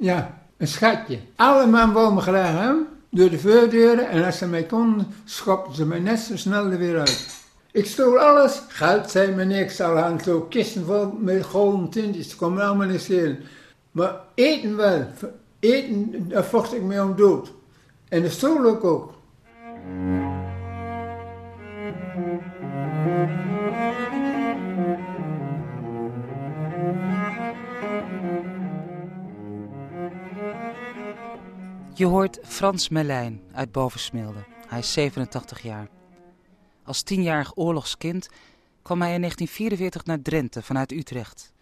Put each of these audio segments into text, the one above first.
Ja, een schatje. Alle man wou me graag door de voordeuren. En als ze mij konden, schopten ze mij net zo snel er weer uit. Ik stoel alles. Geld zei me niks. Al aan zo kisten vol met gouden tintjes. Dat kon allemaal niet schelen. Maar eten wel. Eten, daar vocht ik mee om dood. En de stoel ook ook. Je hoort Frans Melijn uit Bovensmilde. Hij is 87 jaar. Als tienjarig oorlogskind kwam hij in 1944 naar Drenthe vanuit Utrecht.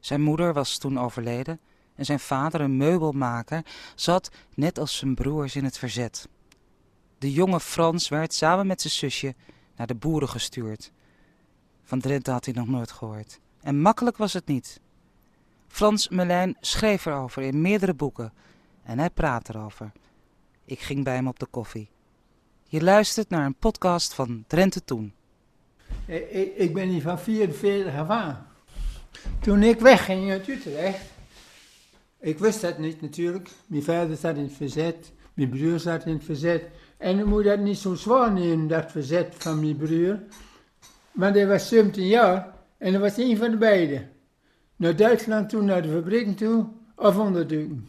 Zijn moeder was toen overleden en zijn vader, een meubelmaker, zat, net als zijn broers, in het verzet. De jonge Frans werd samen met zijn zusje naar de boeren gestuurd. Van Drenthe had hij nog nooit gehoord. En makkelijk was het niet. Frans Melijn schreef erover in meerdere boeken en hij praat erover. Ik ging bij hem op de koffie. Je luistert naar een podcast van Drenthe Toen. Ik, ik, ik ben hier van 44 af aan. Toen ik wegging uit Utrecht, ik wist dat niet natuurlijk. Mijn vader zat in het verzet, mijn broer zat in het verzet. En dan moet dat niet zo zwaar nemen, dat verzet van mijn broer. Maar hij was 17 jaar en dat was een van de beiden. Naar Duitsland toe, naar de fabrieken toe, of onderduiken.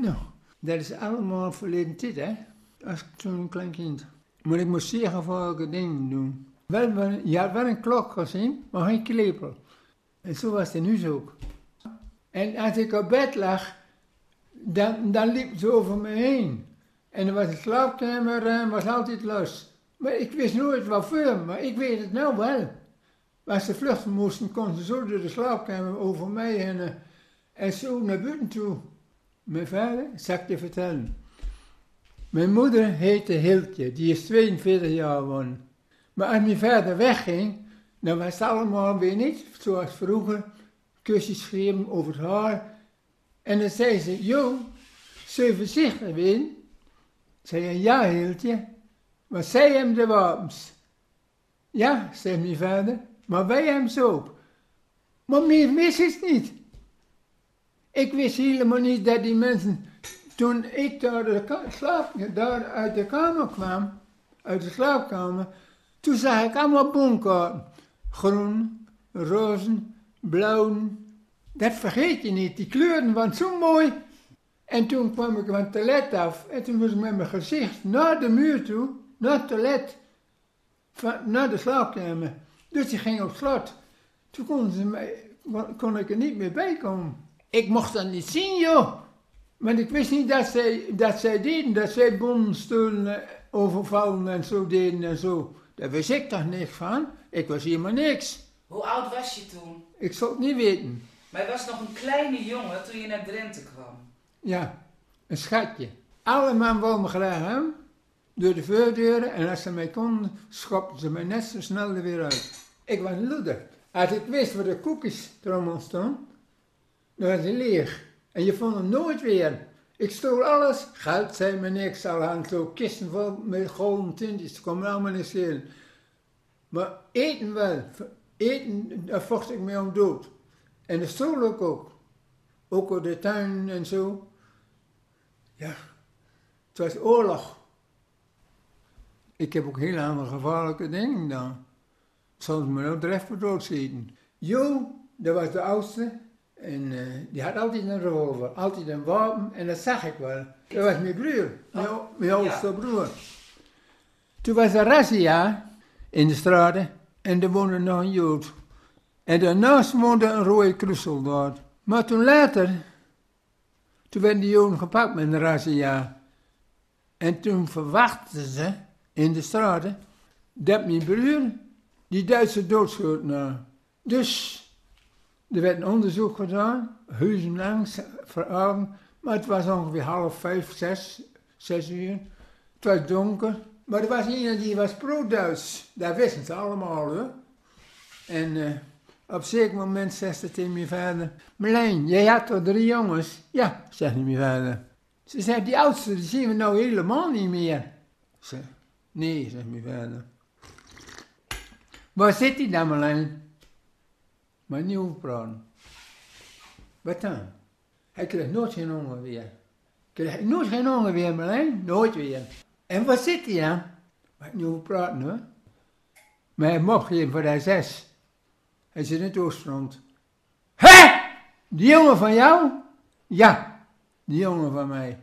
Nou, dat is allemaal verleden tijd, hè? Als een klein kind. Maar ik moest zeer gevaarlijke dingen doen. Wel, je had wel een klok gezien, maar geen klepel. En zo was het nu ook. En als ik op bed lag, dan, dan liep ze over me heen. En dan was de slaapkamer en was altijd los. Maar ik wist nooit waarvoor, maar ik weet het nou wel. Als ze vluchten moesten, konden ze zo door de slaapkamer over mij en, eh, en zo naar buiten toe. Mijn vader, ik je vertellen. Mijn moeder heette Hiltje, die is 42 jaar geworden. Maar als mijn vader wegging, dan was het allemaal weer niet zoals vroeger. Kusjes geven over het haar. En dan zei ze, Jo, zul voorzichtig? Ik zei, ja Hiltje, maar zij hebben de wapens. Ja, zei mijn vader, maar wij ze ook. Maar meer wist het niet. Ik wist helemaal niet dat die mensen, toen ik daar, de slaap, daar uit de kamer kwam, uit de slaapkamer, toen zag ik allemaal bonkaarten. Groen, roze, blauw. Dat vergeet je niet, die kleuren waren zo mooi. En toen kwam ik van het toilet af en toen was ik met mijn gezicht naar de muur toe, naar het toilet, naar de slaapkamer. Dus die ging op slot. Toen ze kon ik er niet meer bij komen. Ik mocht dat niet zien, joh. Maar ik wist niet dat zij, dat zij deden, dat zij bomstoelen eh, overvallen en zo deden en zo. Daar wist ik toch niks van. Ik was helemaal niks. Hoe oud was je toen? Ik zou het niet weten. Maar je was nog een kleine jongen toen je naar Drenthe kwam. Ja, een schatje. Alle man wou me graag hebben, door de voordeuren. En als ze mij konden, schopten ze mij net zo snel er weer uit. Ik was een loeder. Als ik wist waar de koekjes trommel stond, dan was leeg. En je vond hem nooit weer. Ik stoel alles. Geld zei me niks. Al aan zo kisten vol met gouden tintjes. Dat me allemaal niet schelen. Maar eten wel. Eten, daar vocht ik mee om dood. En de stoel ook ook. Op de tuin en zo. Ja, het was oorlog. Ik heb ook heel andere gevaarlijke dingen gedaan. Soms moet ook dreffen doodschieten. Jo, dat was de oudste. En eh, die had altijd een revolver, altijd een wapen. En dat zag ik wel. Dat was mijn broer, mijn, mijn oudste broer. Toen was er razzia in de straten. En er woonde nog een Jood. En daarnaast woonde een rode kruissoldaat. Maar toen later, toen werden die Joden gepakt met een razzia. En toen verwachten ze in de straten dat mijn broer die Duitse doodschoot na. Dus er werd een onderzoek gedaan, huizenlang, veravond, maar het was ongeveer half vijf, zes, zes uur. Het was donker, maar er was een die was pro-Duits. Dat wisten ze allemaal hoor. En eh, op zeker moment zei ze tegen mijn vader, Marlijn, jij had toch drie jongens? Ja, zegt mijn vader. Ze zei, die oudste, die zien we nou helemaal niet meer. Zei, nee, zegt mijn vader. Waar zit hij dan, Marlijn? Maar praten. Wat dan? Hij kreeg nooit geen honger weer. Kreeg nooit geen honger weer, Marlijn. Nooit weer. En waar zit hij? Waar ik niet over praten hoor. Maar hij mocht geen voor de zes. Hij zit in het oostfront. Hé! Die jongen van jou? Ja, die jongen van mij.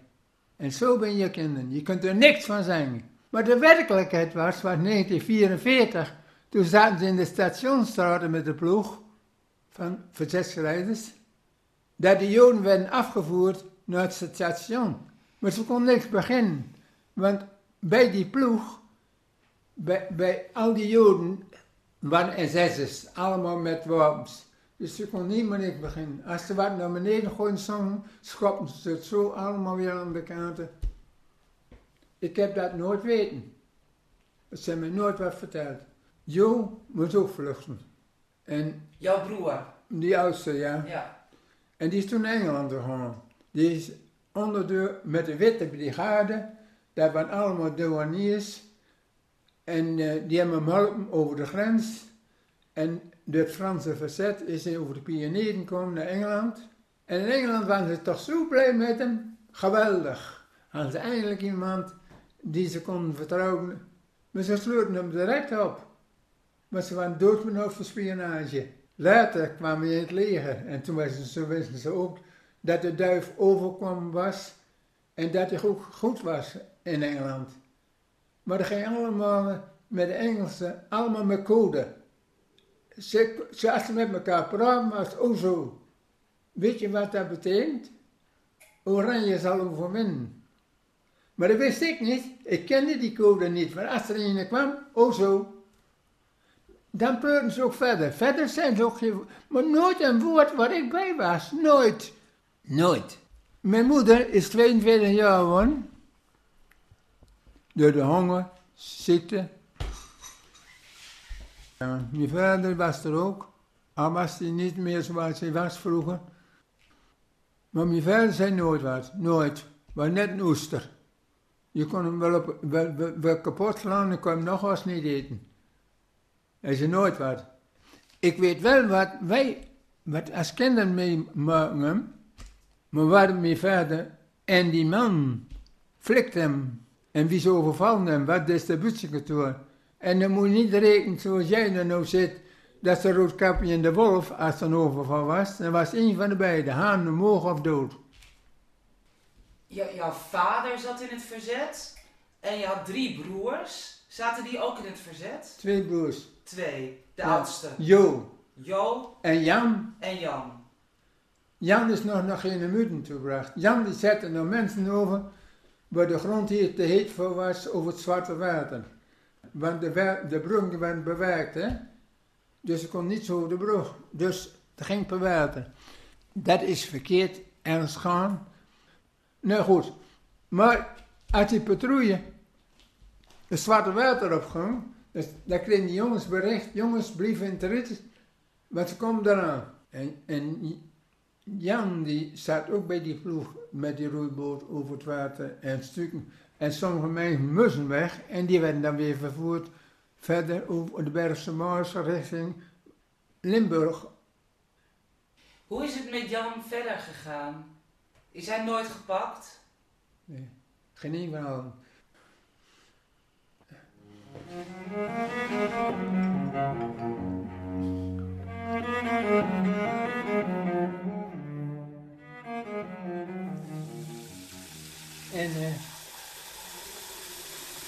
En zo ben je kinderen. Je kunt er niks van zeggen. Maar de werkelijkheid was, was 1944. Toen zaten ze in de stationsstraten met de ploeg van verzetsgeleiders. Dat de Joden werden afgevoerd naar het station. Maar ze konden niks beginnen. Want bij die ploeg, bij, bij al die Joden, waren SS'ers. Allemaal met wapens. Dus ze kon niet meer niks beginnen. Als ze wat naar beneden gooien zongen, schopten ze het zo allemaal weer aan de kanten. Ik heb dat nooit weten. Ze hebben me nooit wat verteld. Jo moest ook vluchten. En Jouw broer? die oudste, ja. Ja. En die is toen naar Engeland gegaan. Die is onder de, met de witte brigade, daar waren allemaal douaniers. En eh, die hebben hem geholpen over de grens. En het Franse verzet is hij over de Pyreneeën gekomen naar Engeland. En in Engeland waren ze toch zo blij met hem. Geweldig. Hadden ze eindelijk iemand die ze konden vertrouwen. Maar ze sloten hem direct op. Maar ze waren doodbenauwd voor spionage. Later kwamen ze in het leger. En toen wisten ze, wisten ze ook dat de duif overkwam was. En dat hij ook goed was in Engeland. Maar dat ging allemaal met de Engelsen, allemaal met code. Ze, ze ze met elkaar praten, was ook zo. Weet je wat dat betekent? Oranje zal overwinnen. Maar dat wist ik niet. Ik kende die code niet. Maar als er een kwam, oh zo. Dan praten ze ook verder. Verder zijn ze ook geen... Maar nooit een woord waar ik bij was. Nooit. Nooit. Mijn moeder is 22 jaar geworden. Door de honger, ziekte. Ja, mijn vader was er ook. Al was hij niet meer zoals hij was vroeger. Maar mijn vader zei nooit wat. Nooit. Maar net een oester. Je kon hem wel, op, wel, wel, wel kapot slaan en kon hem nog eens niet eten. Hij zei nooit wat. Ik weet wel wat wij, wat als kinderen meemaken, maar waar mijn vader en die man flikt hem. En wie ze overvallen hem, wat distributiekantoor. En dan moet je niet rekenen zoals jij er nou zit, dat ze Roodkapje en de Wolf, als er een overval was, dan was één van de beiden, haan, omhoog of dood. Jou- jouw vader zat in het verzet en je had drie broers. Zaten die ook in het verzet? Twee broers. Twee. De Ja. oudste. Jo Jo en Jan. en Jan. Jan is nog naar geen minuten toegebracht. Jan die zette nog mensen over waar de grond hier te heet voor was over het Zwarte Water. Want de, de brug werd bewerkt, hè. Dus ze kon niet zo over de brug. Dus het ging per water. Dat is verkeerd ergens gaan. Nou goed, maar als die patrouille het Zwarte Water opging, dus, dan kregen die jongens bericht, jongens, blijven in het rit, want ze komen eraan. En, en Jan die zat ook bij die ploeg met die roeiboot over het water en stukken. En sommige mensen moesten weg en die werden dan weer vervoerd verder over de Bergse Maas richting Limburg. Hoe is het met Jan verder gegaan? Is hij nooit gepakt? Nee, geen één van. En eh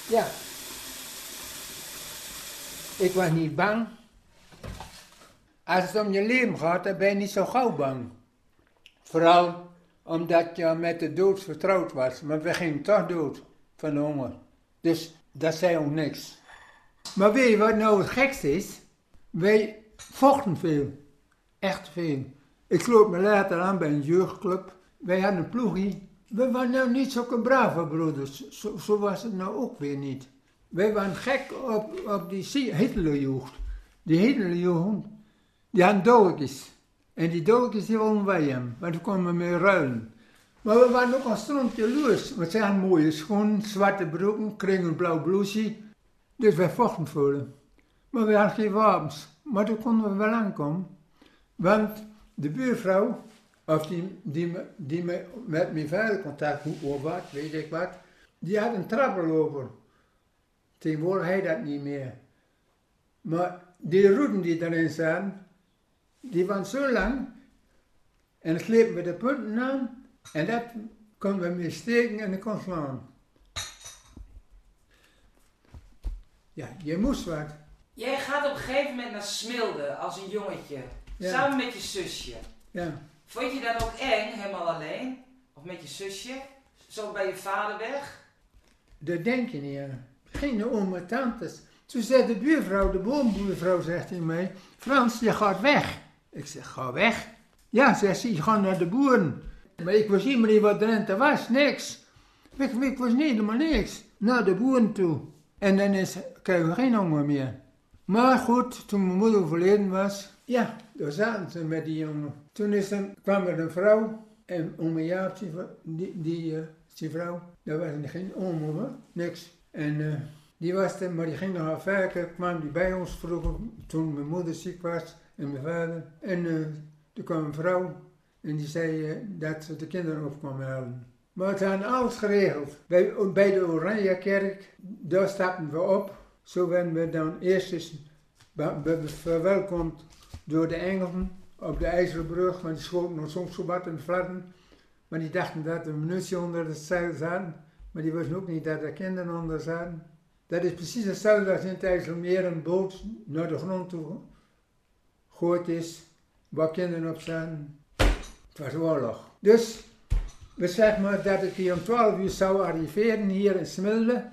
ja, ik was niet bang. Als het om je leven gaat, dan ben je niet zo gauw bang. Vooral omdat je met de dood vertrouwd was. Maar we gingen toch dood van de honger. Dus dat zei ook niks. Maar weet je wat nou het gekste is? Wij vochten veel. Echt veel. Ik sloot me later aan bij een jeugdclub. Wij hadden een ploegie. We waren nou niet zulke brave broeders. Zo, was het nou ook weer niet. Wij waren gek op, op die Hitlerjeugd. Die Hitlerjeugd, die hadden dolkjes. En die dolkjes die wilden wij hem, want we konden mee ruilen. Maar we waren ook al stront jaloers, want ze hadden mooie schoenen, zwarte broeken, kregen een blauw blouseje. Dus wij vochten hem. Maar we hadden geen wapens. Maar toen konden we wel aankomen. Want de buurvrouw, of die, die, me- die me, met mijn vader contact hoe wat, weet ik wat, die had een trappenloper. Tegenwoordig hij dat niet meer. Maar die routen die erin staan, die waren zo lang, en slepen we de punten aan, en dat konden we mee steken en dan kon slaan. Ja, je moest wat. Jij gaat op een gegeven moment naar Smilde als een jongetje. Ja. Samen met je zusje. Ja. Vond je dat ook eng, helemaal alleen? Of met je zusje? Zo bij je vader weg? Dat denk je niet aan. Geen oom en tantes. Toen zei de buurvrouw, de boombuurvrouw, zegt hij mij, Frans, je gaat weg. Ik zeg, ga weg? Ja, zegt ze, je gaat naar de boeren. Maar ik wist helemaal niet wat Drenthe was, niks. Ik, wist niet helemaal niks. Naar de boeren toe. En dan is, kregen we geen honger meer. Maar goed, toen mijn moeder overleden was, ja, daar zaten ze met die jongen. Toen is er, kwam er een vrouw, en om een jaar, die, die, die, eh, die vrouw, daar was geen oom hoor, niks. En eh, die was er, maar die ging nog aan werken, kwam die bij ons vroeger, toen mijn moeder ziek was en mijn vader. En eh toen kwam een vrouw en die zei eh, dat ze de kinderen op kwam halen. Maar het hadden alles geregeld. Bij, bij de Oranjekerk, daar stapten we op. Zo werden we dan eerst eens verwelkomd door de Engelsen op de IJzeren Brug. Want die schoten nog soms zo wat in flatten. Maar die dachten dat er munitie onder het zeil zaten. Maar die wisten ook niet dat er kinderen onder zaten. Dat is precies hetzelfde als in het IJsselmeer een boot naar de grond toe gegooid is. Waar kinderen op zaten. Het was oorlog. Dus we zeggen dat ik hier om 12 uur zou arriveren hier in Smilde.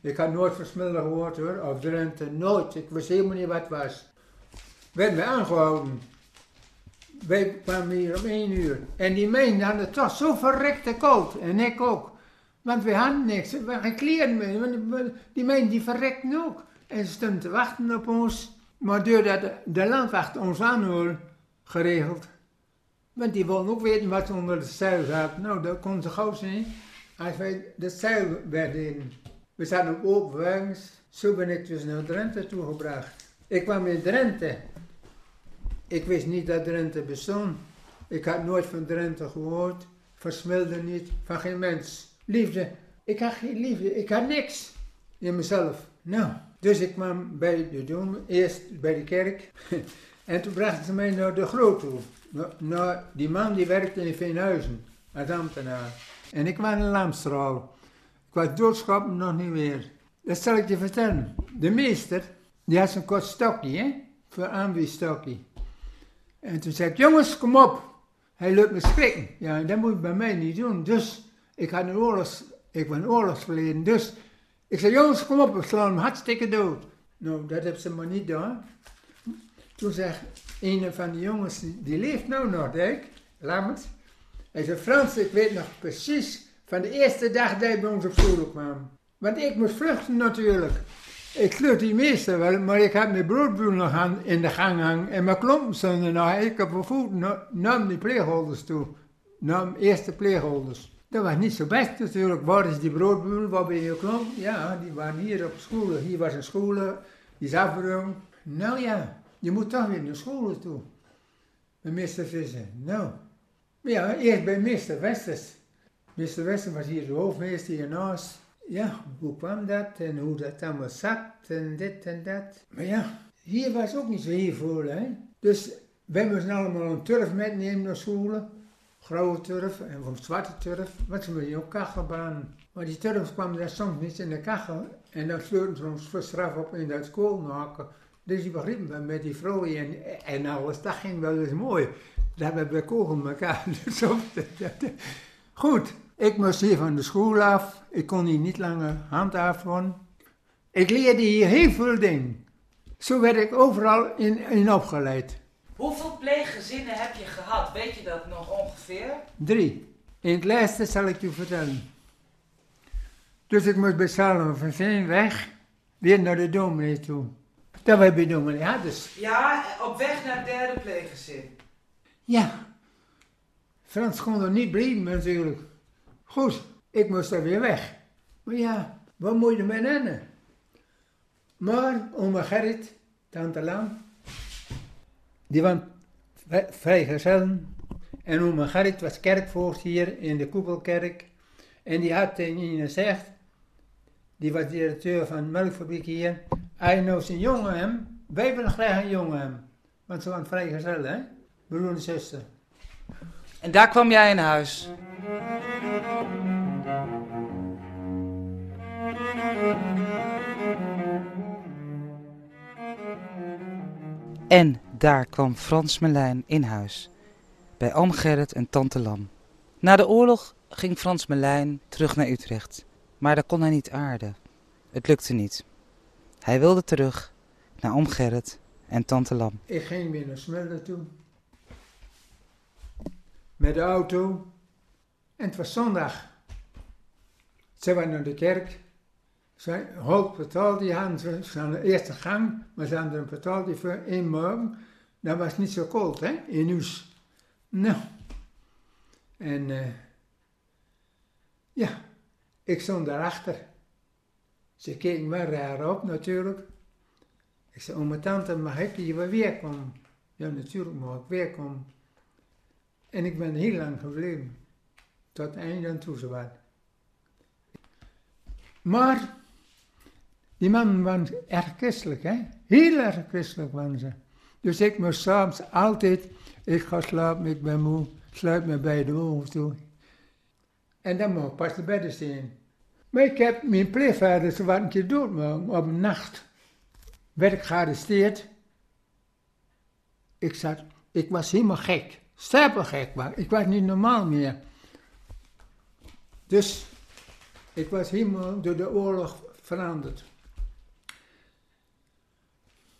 Ik had nooit van Smilde gehoord hoor, of Drenthe, nooit. Ik wist helemaal niet wat het was. Werden we aangehouden. Wij kwamen hier om 1 uur. En die meenden hadden het toch zo verrekte koud. En ik ook. Want we hadden niks. We hadden geen kleren meer. Die meenden die verrekten ook. En ze stonden te wachten op ons. Maar doordat de, de landwacht ons aanhoorde, geregeld. Want die wilden ook weten wat ze onder de zeil zaten. Nou, dat kon ze gauw zien. Als wij de zeil werden. We zaten op open. Zo ben ik dus naar Drenthe toegebracht. Ik kwam in Drenthe. Ik wist niet dat Drenthe bestond. Ik had nooit van Drenthe gehoord. Van Smilde niet. Van geen mens. Liefde. Ik had geen liefde. Ik had niks in mezelf. Nou, dus ik kwam bij de dom. Eerst bij de kerk. En toen brachten ze mij naar de groot toe. Na- Naar die man die werkte in Veenhuizen, als ambtenaar. En ik was een lamstraal. Ik was doodschappen nog niet meer. Dat zal ik je vertellen. De meester, die had zo'n kort stokje, hè? Voor aanwiesstokje. En toen zei ik, jongens, kom op. Hij loopt me schrikken. Ja, dat moet je bij mij niet doen. Dus, ik had een oorlogs... Ik ben oorlogsverleden, dus... Ik zei, jongens, kom op, we slaan hem hartstikke dood. Nou, dat hebben ze maar niet gedaan. Toen zei een van de jongens, die, leeft nou nog, ik, Lammert. Hij zei, Frans, ik weet nog precies van de eerste dag dat hij bij ons op school kwam. Want ik moest vluchten natuurlijk. Ik sloot die meester wel, maar ik had mijn broodbuur nog aan, in de gang hangen. En mijn klompen stonden nog. Ik op mijn voeten na- nam die pleegholders toe. Nam eerste pleegholders. Dat was niet zo best natuurlijk. Waar is die broodbuur? Waar ben je klomp? Ja, die waren hier op school. Hier was een school, die is afgeroomd. Nou ja, je moet toch weer naar school toe. Bij meester Visser. Nou, ja, eerst bij meester Westers. Meester Wester was hier de hoofdmeester hiernaast. Ja, hoe kwam dat en hoe dat allemaal zat en dit en dat. Maar ja, hier was ook niet zo heel veel, hè. Dus wij moesten allemaal een turf metnemen naar school. Grauwe turf en of zwarte turf, wat ze met ook kachelbaan. Maar die turf kwam daar soms niet in de kachel. En dan sleurden ze ons voor straf op in dat koolnaken. Dus die begrepen we met die vrouwen en, en alles, dat ging wel eens mooi. Dat hebben we kogel elkaar. Dus Goed, ik moest hier van de school af. Ik kon hier niet langer handhaven. Ik leerde hier heel veel dingen. Zo werd ik overal in, in opgeleid. Hoeveel pleeggezinnen heb je gehad? Weet je dat nog ongeveer? Drie. In het laatste zal ik je vertellen. Dus ik moest bij Salom van Veen weg, weer naar de dominee toe. Dat wij bij dominee hadden. Ja, op weg naar het derde pleeggezin. Ja, Frans kon er niet blijven natuurlijk. Goed, ik moest er weer weg. Maar ja, wat moet je met rennen? Maar oma Gerrit, tante Lam, die was vrij- vrijgezel. En oma Gerrit was kerkvoogd hier in de Koepelkerk. En die had tegen Ine gezegd, die was directeur van de melkfabriek hier. Hij nou zijn jongen hem, wij willen graag een jongen hem. Want ze waren vrijgezel, hè? Broer en. En daar kwam jij in huis. En daar kwam Frans Melijn in huis. Bij oom Gerrit en tante Lam. Na de oorlog ging Frans Melijn terug naar Utrecht. Maar daar kon hij niet aarden. Het lukte niet. Hij wilde terug naar oom Gerrit en tante Lam. Ik ging weer naar Smullen toe. Met de auto. En het was zondag. Ze waren naar de kerk. Ze hoog betaald die hadden ze. Hadden de eerste gang, maar ze hadden een betaald die voor één morgen. Dat was niet zo koud, hè, in huis. Nou. En eh, ja, ik stond daarachter. Ze keken me raar op natuurlijk. Ik zei, mijn tante, mag ik hier weer komen? Ja, natuurlijk mag ik weer komen. En ik ben heel lang gebleven. Tot het einde aan toe zo Maar die mannen waren erg christelijk, hè? Heel erg christelijk waren ze. Dus ik moest s'avonds altijd, ik ga slapen, ik ben moe, sluit me bij de ogen toe. En dan mocht ik pas de bedden staan. Maar ik heb mijn pleegvader ze waren een keer dood op een nacht. Werd ik gearresteerd. Ik zat, ik was helemaal gek. Stapelgek, maar ik was niet normaal meer. Dus ik was helemaal door de oorlog veranderd.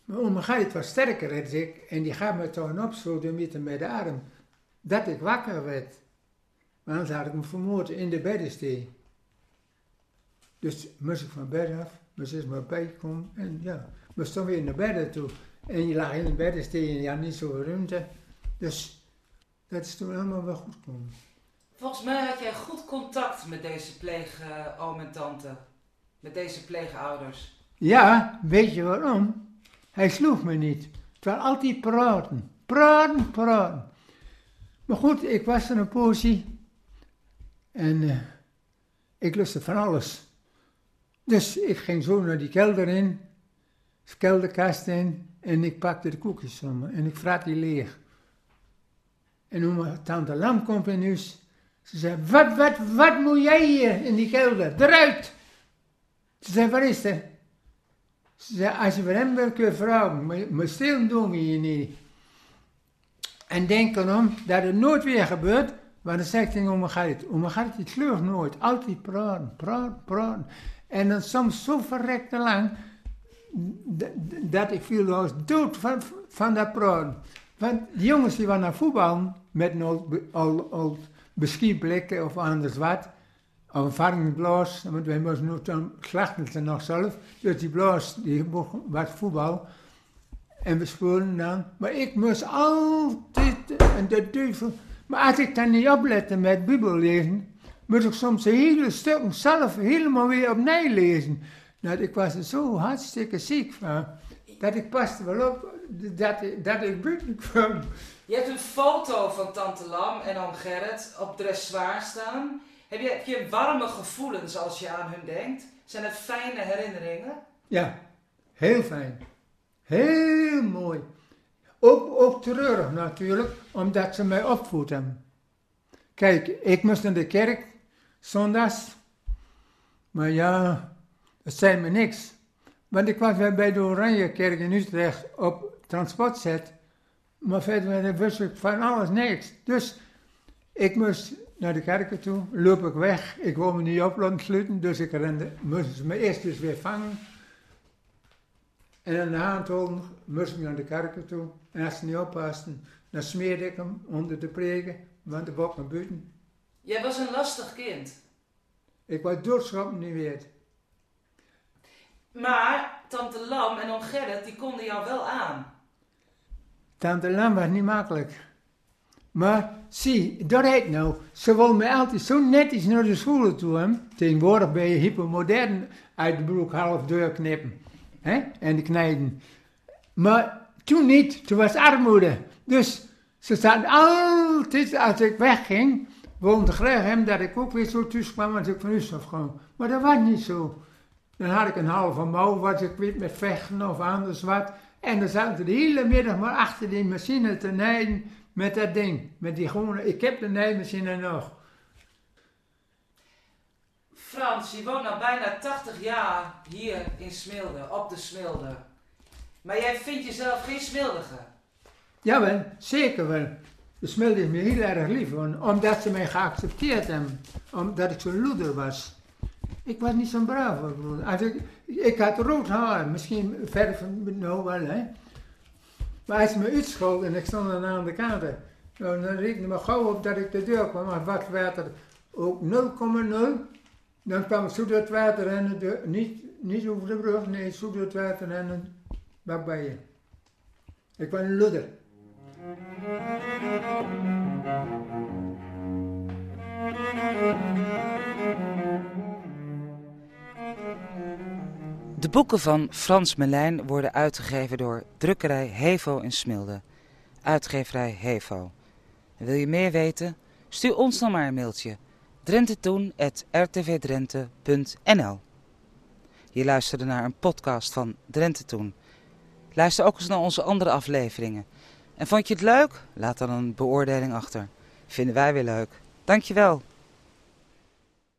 Mijn Geit was sterker dan ik en die gaf me toen op zo de midden met de arm. Dat ik wakker werd. Maar anders had ik me vermoord in de beddenstee. Dus moest ik van bed af, moest eens maar bijkomen en ja, moest dan weer naar bedden toe. En je lag in de en je had niet zoveel ruimte. Dus dat is toen allemaal wel goed gekomen. Volgens mij had jij goed contact met deze pleegoom en tante. Met deze pleegouders. Ja, weet je waarom? Hij sloeg me niet. Het was altijd praten. Praten, praten. Maar goed, ik was er een poosje. En uh, ik lustte van alles. Dus ik ging zo naar die kelder in. De kelderkast in. En ik pakte de koekjes van me. En ik vraag die leeg. En mijn tante Lam komt in huis. Ze zei, wat, wat, wat moet jij hier in die kelder? Eruit! Ze zei, wat is er? Ze zei, als je voor hem wil, kun je. Maar, stil doen we hier niet. En denk erom dat het nooit weer gebeurt. Maar dan zegt hij om gaat Om mijn gaat het kleurt nooit. Altijd praten, praten, praten. En dan soms zo verrekte lang. Dat ik viel als dood van, van dat praten. Want die jongens die waren naar voetbal met een al, al beskietblikken of anders wat. Of een varkensblaas, want wij moesten nu dan slachten nog zelf. Dus die blaas, die was voetbal. En we speelden dan. Maar ik moest altijd, en de duivel. Maar als ik dan niet oplette met Bibel lezen, moest ik soms hele stukken zelf helemaal weer opnieuw lezen. Nou, ik was er zo hartstikke ziek van, dat ik paste wel op dat, dat ik buiten kwam. Je hebt een foto van Tante Lam en oom Gerrit op dressoir staan. Heb je, heb je warme gevoelens als je aan hun denkt? Zijn het fijne herinneringen? Ja, heel fijn. Heel mooi. Ook, ook treurig natuurlijk, omdat ze mij opvoeden. Kijk, ik moest naar de kerk, zondags. Maar ja, dat zei me niks. Want ik was bij de Oranje Kerk in Utrecht op transportzet. Maar verder wist ik van alles niks. Dus ik moest naar de kerken toe, loop ik weg. Ik wou me niet op sluiten, dus ik rende, moesten ze me eerst dus weer vangen. En aan de hand moest ik naar de kerken toe. En als ze niet oppasten, dan smeerde ik hem onder de preken, want de bok naar buiten. Jij was een lastig kind. Ik was doodschappen niet weet. Maar tante Lam en oom Gerrit, die konden jou wel aan. Tante Lam was niet makkelijk. Maar zie, dat heet nou. Ze mij altijd zo netjes naar de school toe. Hè? Tegenwoordig ben je hypermodern uit de broek half deur knippen. Hè? En de knijden. Maar toen niet, toen was armoede. Dus Ze zaten altijd, als ik wegging, woonde graag hem dat ik ook weer zo thuis kwam als ik van huis afkwam. Maar dat was niet zo. Dan had ik een halve mouw, was ik met vechten of anders wat. En dan zaten ze de hele middag maar achter die machine te nijden met dat ding. Met die gewone, ik heb de nijmachine nog. Frans, je woont al bijna 80 jaar hier in Smilde, op de Smilde. Maar jij vindt jezelf geen Smildige. Jawel, zeker wel. De smilde is me heel erg lief, omdat ze mij geaccepteerd hebben. Omdat ik zo'n loeder was. Ik was niet zo'n brave ik, ik had rood haar, misschien verder van nou wel, hè. Maar als ze me uitschold en ik stond dan aan de kant, nou, dan rekende me gauw op dat ik de deur kwam. Maar wat water ook 0,0, dan kwam zoet water en de, niet, niet over de brug, nee, zoet water en wat bij je. Ik was een loeder. De boeken van Frans Melijn worden uitgegeven door drukkerij Hevo in Smilde. Uitgeverij Hevo. Wil je meer weten? Stuur ons dan maar een mailtje. drentetoen.rtvdrenthe.nl Je luisterde naar een podcast van Drenthe Toen. Luister ook eens naar onze andere afleveringen. En vond je het leuk? Laat dan een beoordeling achter. Vinden wij weer leuk. Dankjewel.